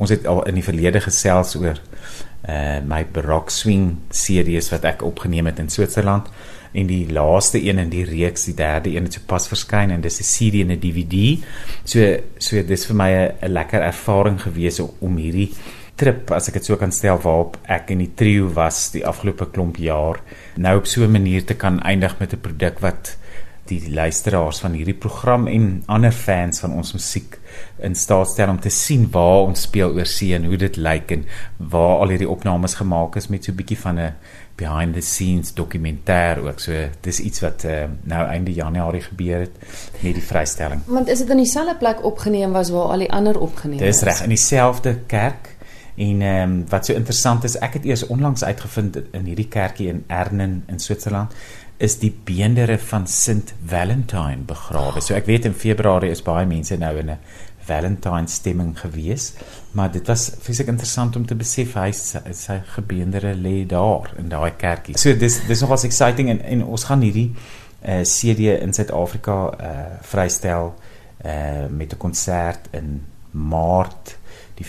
Ons het al in die verlede gesels oor uh my Baroque swing series wat ek opgeneem het in Switserland en die laaste een in die reeks, die derde een het sopas verskyn en dis 'n CD en 'n DVD. So so dis vir my 'n lekker ervaring gewees om hierdie trip as ek dit so kan stel waarop ek in die trio was die afgelope klomp jaar nou op so 'n manier te kan eindig met 'n produk wat die luisteraars van hierdie program en ander fans van ons musiek in staat stel om te sien waar ons speel oor see en hoe dit lyk en waar al hierdie opnames gemaak is met so 'n bietjie van 'n behind the scenes dokumentêr ook. So dis iets wat uh, nou einde Januarie gebeur het met die vrystelling. Want is dit in dieselfde plek opgeneem was waar al die ander opgeneem is? Dis reg in dieselfde kerk. En ehm um, wat so interessant is, ek het eers onlangs uitgevind in hierdie kerkie in Ernen in Switserland is die beendere van Sint Valentine begrawe. So ek weet in Februarie is baie mense nou in 'n Valentine stemming gewees, maar dit was fisiek interessant om te besef hy sy gebeendere lê daar in daai kerkie. So dis dis nogals exciting en en ons gaan hierdie uh, eh, CD in Suid-Afrika uh, vrystel uh, met 'n konsert in Maart die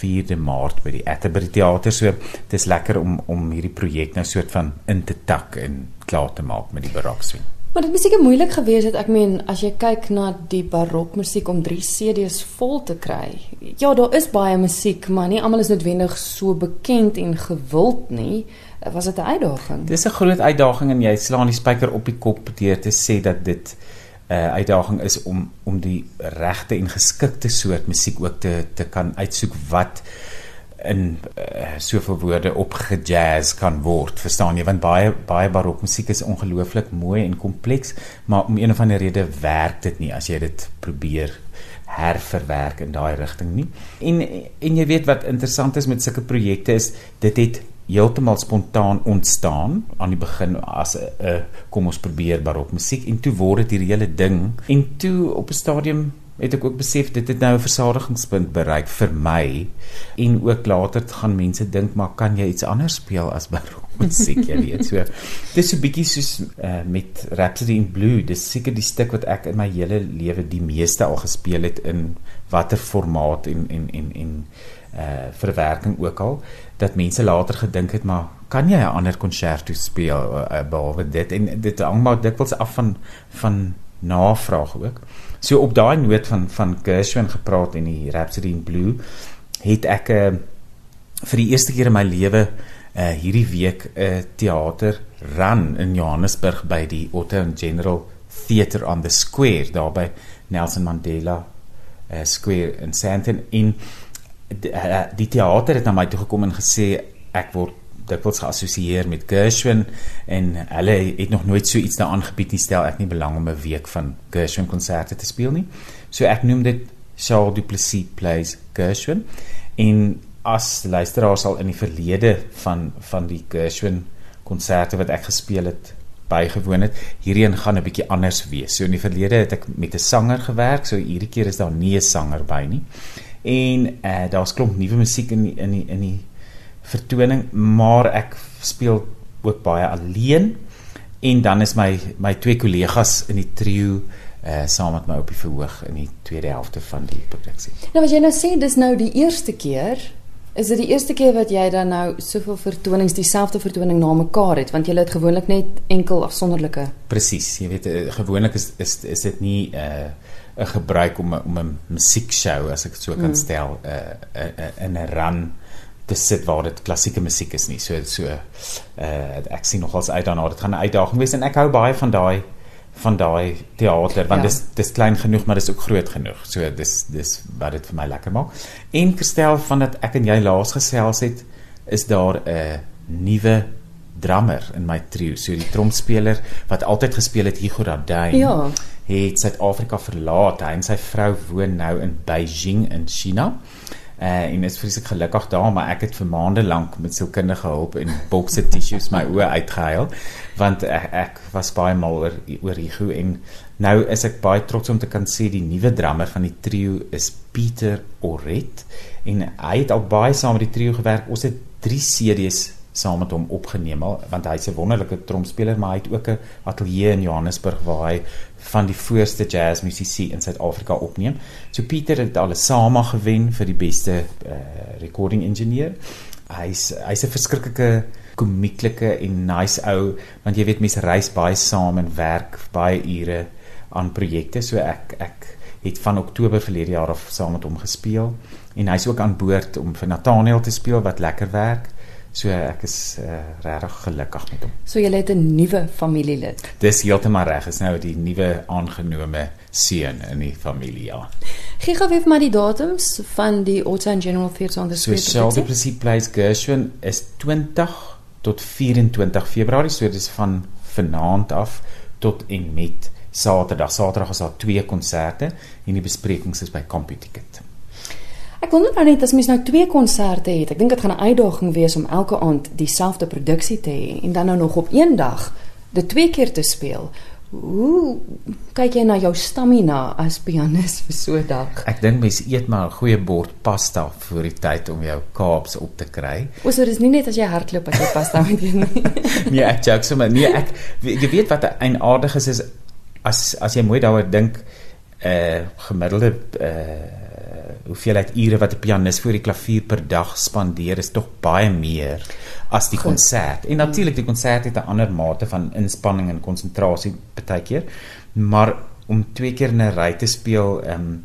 4de Maart by die Atterbury Theater. So dis lekker om om hierdie projek nou soort van in te tak en klaar te maak met die barokswing. Maar dit was seker moeilik geweest het ek meen as jy kyk na die barokmusiek om 3 CD's vol te kry. Ja, daar is baie musiek, maar nie almal is noodwendig so bekend en gewild nie. Was dit 'n uitdaging? Dis 'n groot uitdaging en jy slaan die spyker op die kop deur te sê dat dit uh, uitdaging is om om die regte en geskikte soort musiek ook te te kan uitsoek wat in uh, soveel woorde opgejazz kan word verstaan jy? Want baie baie barokmusiek is ongelooflik mooi en kompleks maar om een of ander rede werk dit nie as jy dit probeer herverwerk in daai rigting nie. En en jy weet wat interessant is met sulke projekte is dit het heeltemal spontaan ontstaan aan die begin as 'n uh, kom ons probeer barok musiek en toe word dit hierdie hele ding. En toe op 'n stadium het ek ook besef dit het nou 'n versadigingspunt bereik vir my. En ook later gaan mense dink maar kan jy iets anders speel as barok musiek jy weet so. Dis so 'n bietjie soos uh, met Rhapsody in Blue. Dis seker die stuk wat ek in my hele lewe die meeste al gespeel het in watter formaat en en en en uh verwerking ook al dat mense later gedink het maar kan jy 'n ander konserto speel uh, behalwe dit? En dit hang maar dikwels af van van navraag ook. So op daai noot van van Gershwin gepraat en die Rhapsody in Blue het ek uh, vir die eerste keer in my lewe uh hierdie week 'n uh, teater run in Johannesburg by die Otto General Theatre on the Square daar by Nelson Mandela uh, Square in Sandton in die, uh, die teater het na my toe gekom en gesê ek word dikwels geassosieer met Gershwin en hulle het nog nooit so iets daaraan gebied nie stel ek nie belang om 'n week van Gershwin konserte te speel nie. So ek noem dit Charles Duplessis plays Gershwin en as luisteraars al in die verlede van van die Gershwin konserte wat ek gespeel het bygewoon het, hierheen gaan 'n bietjie anders wees. So in die verlede het ek met 'n sanger gewerk, so hierdie keer is daar nie 'n sanger by nie en uh, daar's klomp nuwe musiek in die, in die, in die vertoning maar ek speel ook baie alleen en dan is my my twee kollegas in die trio uh saam met my op die verhoog in die tweede helfte van die produksie. Nou wat jy nou sê dis nou die eerste keer is dit die eerste keer wat jy dan nou soveel vertonings dieselfde vertoning na mekaar het want jy het gewoonlik net enkel afsonderlike. Presies, jy weet uh, gewoonlik is is is dit nie uh 'n gebruik om om 'n musiekshow as ek dit so kan mm. stel 'n uh, uh, uh, in 'n run te sit waar dit klassieke musiek is nie. So so uh ek sien nogals uit daarna dit gaan 'n uitdaging wees en ek hou baie van daai van daai teater want ja. dis dis klein genoeg maar dis ook groot genoeg. So dis dis wat dit vir my lekker maak. En verstel van dat ek en jy laas gesels het is daar 'n nuwe drummer in my trio. So die tromspeler wat altyd gespeel het Hugo Radin. Ja het Suid-Afrika verlaat. Hy en sy vrou woon nou in Beijing in China. Uh, en is vreeslik gelukkig daar maar ek het vir maande lank met sielkundige hulp en bokse tissues my oë uitgehuil want ek, ek was baie mal oor oor Hugo en nou is ek baie trots om te kan sê die nuwe drummer van die trio is Pieter Oret en hy het al baie saam met die trio gewerk. Ons het 3 series saam met hom opgeneem al want hy's 'n wonderlike tromspeler maar hy het ook 'n ateljee in Johannesburg waar hy van die voorste jazzmusisië in Suid-Afrika opneem. So Pieter het al 'n SAMA gewen vir die beste uh, recording engineer. Hy's hy's 'n verskriklike komieklike en nice ou want jy weet mense reis baie saam en werk baie ure aan projekte. So ek ek het van Oktober verlede jaar af saam met hom gespeel en hy's ook aan boord om vir Nathaniel te speel wat lekker werk. So ek is uh, regtig gelukkig met hom. So jy het 'n nuwe familielid. Dis heeltemal reg. Is nou die nuwe aangenome seun in die familie. Ja. Gee gou weer maar die datums van die Otto General Theatre on the Street. So Charles Plessis Place Gershwin is 20 tot 24 Februarie. So dis van vanaand af tot en met Saterdag. Saterdag is daar twee konserte en die besprekings is by CompuTicket. Ek wonder nou net as mens nou twee konserte het. Ek dink dit gaan 'n uitdaging wees om elke aand dieselfde produksie te hê en dan nou nog op een dag dit twee keer te speel. Hoe kyk jy na jou stamina as pianis vir so 'n dag? Ek dink mens eet maar 'n goeie bord pasta voor die tyd om jou kaaps op te kry. O, so dis nie net as jy hardloop as jy pasta moet eet nie. nee, ek joke sommer. Nee, ek jy weet wat 'n aardig is is as as jy mooi daaroor dink, eh uh, gemiddelde eh uh, hoeveelheid ure wat 'n pianis voor die klavier per dag spandeer is tog baie meer as die konsert. En natuurlik die konsert het 'n ander mate van inspanning en konsentrasie baie keer, maar om twee keer in 'n ry te speel, ehm um,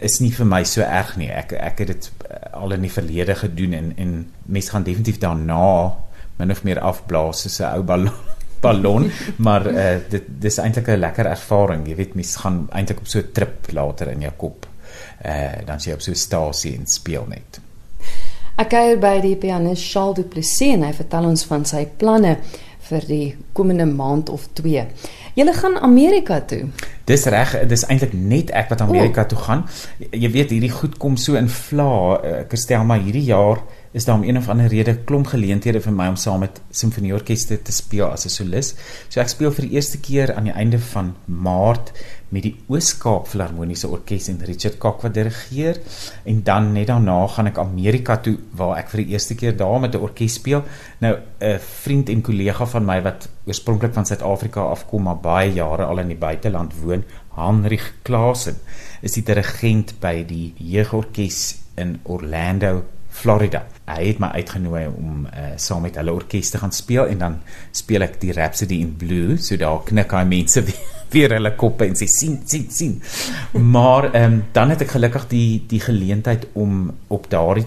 is nie vir my so erg nie. Ek ek het dit eh, al in die verlede gedoen en en mense gaan definitief daarna min of meer afblaas soos 'n ou ballon ballon maar uh, dit dis eintlik 'n lekker ervaring jy weet mense gaan eintlik op so 'n trip later in jou kop uh, dan sy op so 'n stasie en speel net. Ek kuier by die pianis Charles Du Plessis en hy vertel ons van sy planne vir die komende maand of 2. Julle gaan Amerika toe. Dis reg, dis eintlik net ek wat Amerika oh. toe gaan. Jy weet hierdie goed kom so in vla, uh, Christel, maar hierdie jaar is daar om een of ander rede klomp geleenthede vir my om saam met simfonieorkeste te speel as 'n solis. So ek speel vir die eerste keer aan die einde van Maart met die Oos-Kaap Filharmoniese Orkees en Richard Kok wat dirigeer en dan net daarna gaan ek Amerika toe waar ek vir die eerste keer daar met 'n orkes speel. Nou 'n vriend en kollega van my wat oorspronklik van Suid-Afrika afkom maar baie jare al in die buiteland woon, Hanrich Klasen, is die dirigent by die Jeugorkes in Orlando Florida. Hy het my uitgenooi om uh, saam met hulle orkes te gaan speel en dan speel ek die Rhapsody in Blue, so daar knik hy mense weer, hulle koppe en sê sien, sien, sien. Maar ehm um, dan het ek gelukkig die die geleentheid om op daardie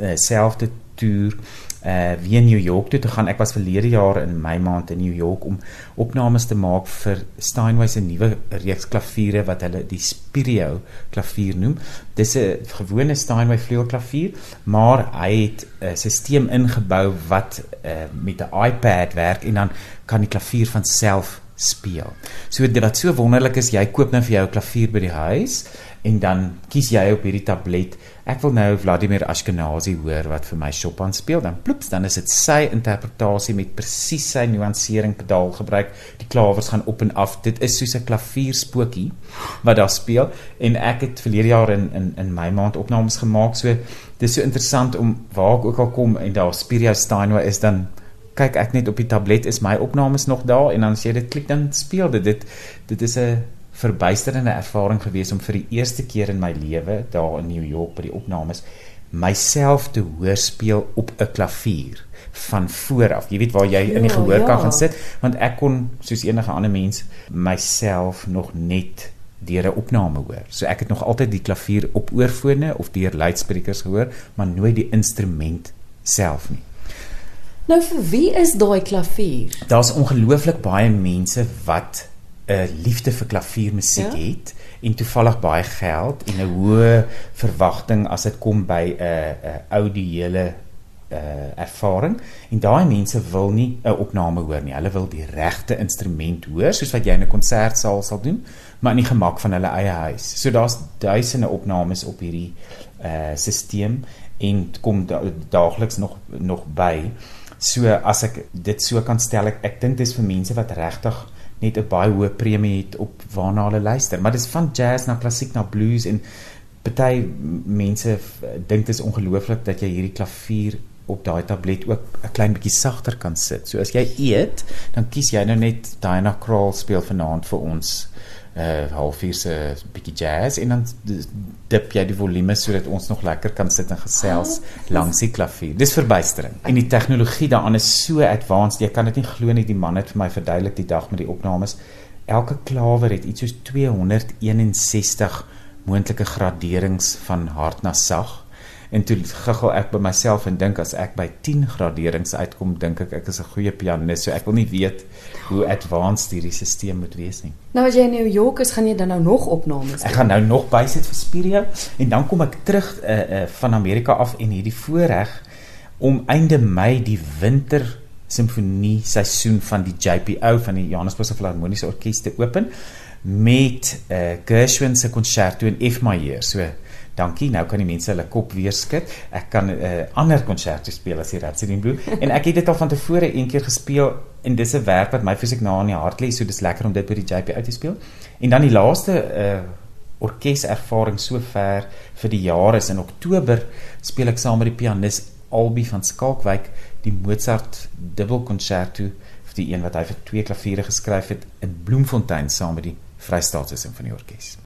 uh, selfde toer uh weer New York toe te gaan. Ek was verlede jaar in Mei maand in New York om opnames te maak vir Steinway se nuwe reeks klaviere wat hulle die Spirio klavier noem. Dis 'n gewone Steinway vleuelklavier, maar hy het 'n stelsel ingebou wat uh met 'n iPad werk en dan kan die klavier van self speel. So dit wat so wonderlik is, jy koop nou vir jou klavier by die huis en dan kies jy op hierdie tablet ek wil nou Vladimir Ashkenazi hoor wat vir my Chopin speel. Dan ploeps dan is dit sy interpretasie met presies sy nuansering pedaal gebruik. Die klawers gaan op en af. Dit is soos 'n klavierspokie wat daar speel. En ek het verlede jaar in in in my maand opnames gemaak. So dis so interessant om waar ek ook al kom en daar Spirio Steinway is dan kyk ek net op die tablet is my opnames nog daar en dan as jy dit klik dan speel dit dit dit is 'n verbuisterende ervaring gewees om vir die eerste keer in my lewe daar in New York by die opnames myself te hoor speel op 'n klavier van voor af. Jy weet waar jy ja, in die ja, gehoor kan ja. gaan sit want ek kon soos enige ander mens myself nog net deur 'n opname hoor. So ek het nog altyd die klavier op oorfone of deur luidsprekers gehoor, maar nooit die instrument self nie. Nou vir wie is daai klavier? Daar's ongelooflik baie mense wat 'n liefde vir klaviermusiek ja? het en toevallig baie geld en 'n hoë verwagting as dit kom by 'n 'n audioele uh ervaring en daai mense wil nie 'n opname hoor nie. Hulle wil die regte instrument hoor soos wat jy in 'n konsertsaal sal doen, maar in die gemak van hulle eie huis. So daar's duisende opnames op hierdie uh stelsel en kom da daagliks nog nog by. So as ek dit so kan stel, ek, ek dink dis vir mense wat regtig net 'n baie hoë premie het op waarna hulle luister. Maar dis van jazz na klassiek na blues en party mense dink dit is ongelooflik dat jy hierdie klavier op daai tablet ook 'n klein bietjie sagter kan sit. So as jy eet, dan kies jy nou net Diana Krall speel vanaand vir ons uh halfuur se bietjie jazz en dan dip jy die volume sodat ons nog lekker kan sit en gesels oh, langs die klavier. Dis verbuistering. En die tegnologie daaraan is so advanced. Jy kan dit nie glo nie. Die man het vir my verduidelik die dag met die opnames. Elke klawer het iets soos 261 moontlike graderings van hard na sag. En toe giggel ek by myself en dink as ek by 10 graderings uitkom, dink ek ek is 'n goeie pianis. So ek wil nie weet hoe advanced hierdie stelsel moet wees nie. Nou as jy in New York is, gaan jy dan nou nog opnames doen. Ek gaan nou nog bysit vir Spirio en dan kom ek terug uh, uh, van Amerika af en hierdie voorreg om einde Mei die winter simfonie seisoen van die JPO van die Johannesburgse Filharmoniese Orkees te open met uh, Gershwin se konserto in F majeur. So Dankie. Nou kan die mense hulle kop weer skud. Ek kan 'n uh, eh, ander konsert speel as die Rhapsody in Blue en ek het dit al van tevore een keer gespeel en dis 'n werk wat my fisiek na in die hart lê, so dis lekker om dit by die JP uit te speel. En dan die laaste uh orkeservaring sover vir die jaar is in Oktober speel ek saam met die pianis Albi van Skalkwyk die Mozart dubbelkonserto vir die een wat hy vir twee klaviere geskryf het in Bloemfontein saam met die Vrystaatse Simfonieorkes.